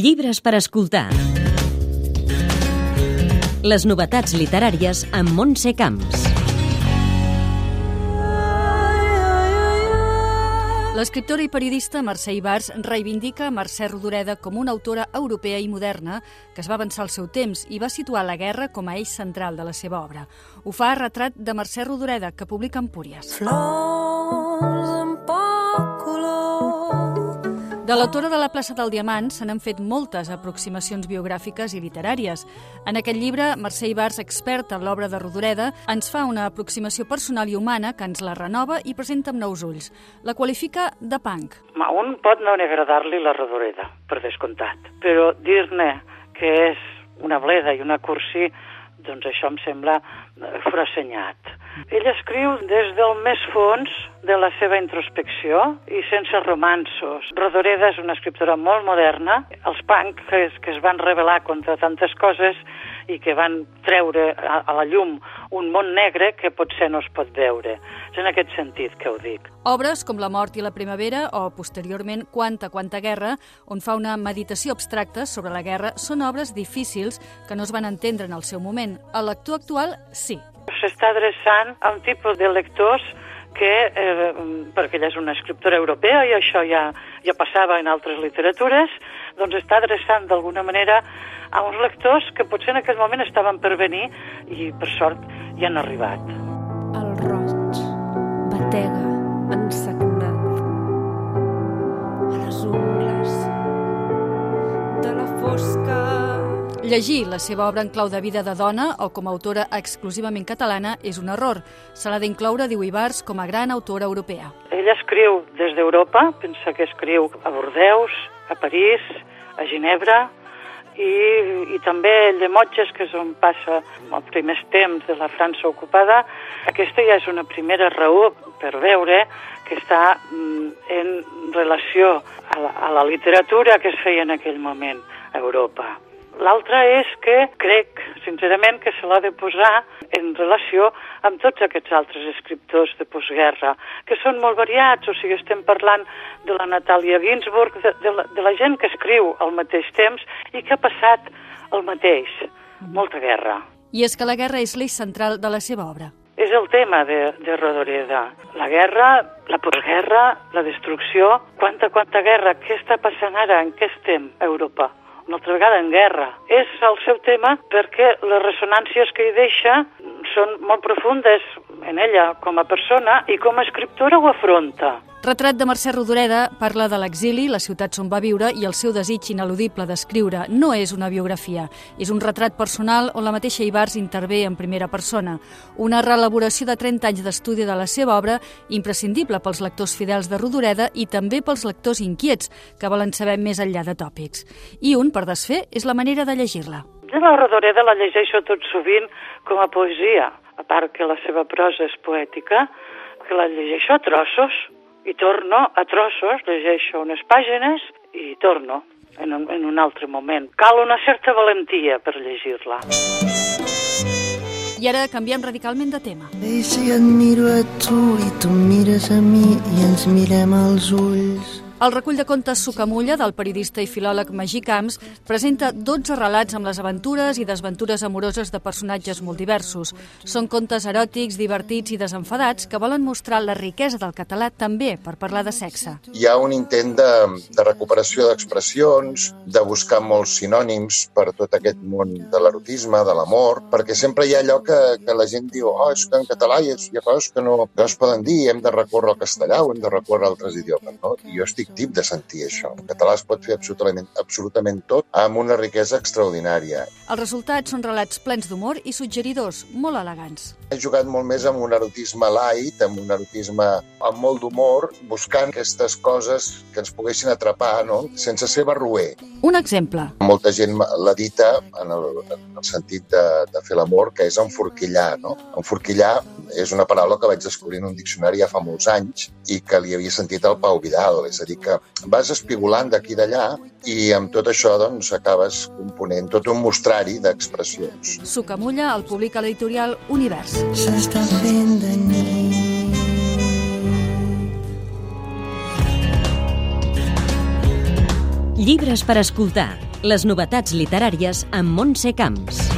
Llibres per escoltar. Les novetats literàries amb Montse Camps. L'escriptora i periodista Mercè Ibars reivindica Mercè Rodoreda com una autora europea i moderna que es va avançar al seu temps i va situar la guerra com a eix central de la seva obra. Ho fa a retrat de Mercè Rodoreda, que publica Empúries. Flors de l'autora de la plaça del Diamant se n'han fet moltes aproximacions biogràfiques i literàries. En aquest llibre, Mercè Ibars, experta en l'obra de Rodoreda, ens fa una aproximació personal i humana que ens la renova i presenta amb nous ulls. La qualifica de punk. A un pot no agradar-li la Rodoreda, per descomptat, però dir-ne que és una bleda i una cursi, doncs això em sembla forassenyat. Ell escriu des del més fons de la seva introspecció i sense romansos. Rodoreda és una escriptora molt moderna. Els punk que es, que es van revelar contra tantes coses i que van treure a, a la llum un món negre que potser no es pot veure. És en aquest sentit que ho dic. Obres com La mort i la primavera o, posteriorment, Quanta, quanta guerra, on fa una meditació abstracta sobre la guerra, són obres difícils que no es van entendre en el seu moment. El lector actual, sí. S'està adreçant a un tipus de lectors que, eh, perquè ella és una escriptora europea i això ja, ja passava en altres literatures, doncs està adreçant d'alguna manera a uns lectors que potser en aquell moment estaven per venir i per sort ja han arribat. El roig batega ensagnat Llegir la seva obra en clau de vida de dona o com a autora exclusivament catalana és un error. Se l'ha d'incloure, diu Ibars, com a gran autora europea. Ella escriu des d'Europa, pensa que escriu a Bordeus, a París, a Ginebra, i, i també el de Motges, que és on passa els primers temps de la França ocupada. Aquesta ja és una primera raó per veure que està en relació a la, a la literatura que es feia en aquell moment a Europa. L'altre és que crec, sincerament, que se l'ha de posar en relació amb tots aquests altres escriptors de postguerra, que són molt variats, o sigui, estem parlant de la Natàlia Ginsburg, de, de, la, de la gent que escriu al mateix temps i que ha passat el mateix, molta guerra. I és que la guerra és l'eix central de la seva obra. És el tema de, de Rodoreda. La guerra, la postguerra, la destrucció. Quanta, quanta guerra? Què està passant ara? En què estem a Europa? Una altra vegada en guerra. És el seu tema perquè les ressonàncies que hi deixa són molt profundes en ella com a persona i com a escriptora ho afronta. Retrat de Mercè Rodoreda parla de l'exili, les ciutats on va viure i el seu desig ineludible d'escriure. No és una biografia, és un retrat personal on la mateixa Ibars intervé en primera persona. Una reelaboració de 30 anys d'estudi de la seva obra, imprescindible pels lectors fidels de Rodoreda i també pels lectors inquiets, que volen saber més enllà de tòpics. I un, per desfer, és la manera de llegir-la. Jo la Rodoreda la llegeixo tot sovint com a poesia, a part que la seva prosa és poètica, que la llegeixo a trossos, i torno a trossos, llegeixo unes pàgines i torno en un, en un altre moment. Cal una certa valentia per llegir-la. I ara canviem radicalment de tema. Ei, si et miro a tu i tu mires a mi i ens mirem als ulls el recull de contes Sucamulla del periodista i filòleg Magí Camps presenta 12 relats amb les aventures i desventures amoroses de personatges molt diversos. Són contes eròtics, divertits i desenfadats que volen mostrar la riquesa del català també per parlar de sexe. Hi ha un intent de, de recuperació d'expressions, de buscar molts sinònims per tot aquest món de l'erotisme, de l'amor, perquè sempre hi ha allò que, que la gent diu oh, és que en català hi ha coses que no, que no es poden dir, hem de recórrer al castellà o hem de recórrer a altres idiomes. No? I jo estic tip de sentir això. En català es pot fer absolutament, absolutament tot amb una riquesa extraordinària. Els resultats són relats plens d'humor i suggeridors, molt elegants. He jugat molt més amb un erotisme light, amb un erotisme amb molt d'humor, buscant aquestes coses que ens poguessin atrapar, no? sense ser barruer. Un exemple. Molta gent l'ha dita en el, en el sentit de, de fer l'amor, que és enforquillar. No? Enforquillar és una paraula que vaig descobrir en un diccionari ja fa molts anys i que li havia sentit al Pau Vidal, és a dir, que vas espigolant d'aquí d'allà i amb tot això doncs, acabes component tot un mostrari d'expressions. Sucamulla el publica l'editorial Univers. S'està fent de nit Llibres per escoltar Les novetats literàries amb Montse Camps.